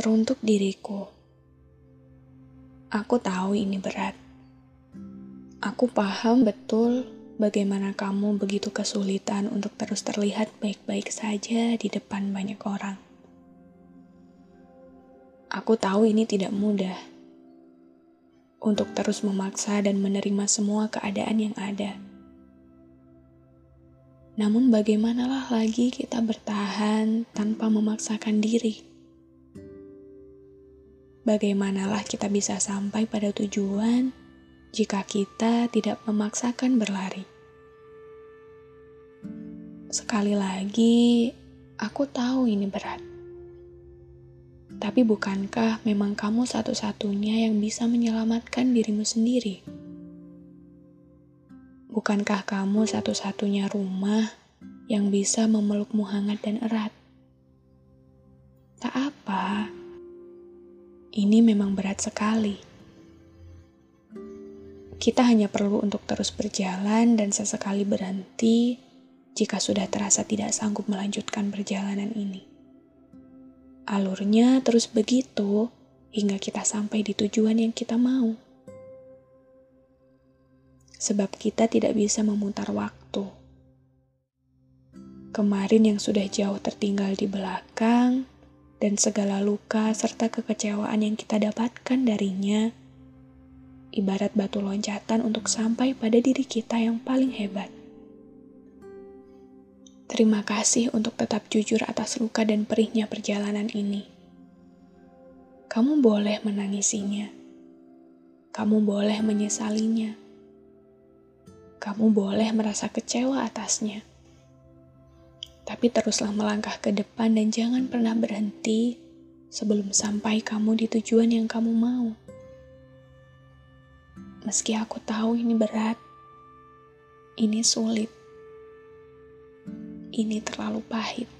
Teruntuk diriku, aku tahu ini berat. Aku paham betul bagaimana kamu begitu kesulitan untuk terus terlihat baik-baik saja di depan banyak orang. Aku tahu ini tidak mudah untuk terus memaksa dan menerima semua keadaan yang ada. Namun, bagaimanalah lagi kita bertahan tanpa memaksakan diri? Bagaimanalah kita bisa sampai pada tujuan jika kita tidak memaksakan berlari? Sekali lagi, aku tahu ini berat. Tapi bukankah memang kamu satu-satunya yang bisa menyelamatkan dirimu sendiri? Bukankah kamu satu-satunya rumah yang bisa memelukmu hangat dan erat? Tak apa, ini memang berat sekali. Kita hanya perlu untuk terus berjalan dan sesekali berhenti jika sudah terasa tidak sanggup melanjutkan perjalanan ini. Alurnya terus begitu hingga kita sampai di tujuan yang kita mau. Sebab kita tidak bisa memutar waktu. Kemarin yang sudah jauh tertinggal di belakang, dan segala luka serta kekecewaan yang kita dapatkan darinya, ibarat batu loncatan untuk sampai pada diri kita yang paling hebat. Terima kasih untuk tetap jujur atas luka dan perihnya perjalanan ini. Kamu boleh menangisinya. Kamu boleh menyesalinya. Kamu boleh merasa kecewa atasnya tapi teruslah melangkah ke depan dan jangan pernah berhenti sebelum sampai kamu di tujuan yang kamu mau. Meski aku tahu ini berat, ini sulit, ini terlalu pahit.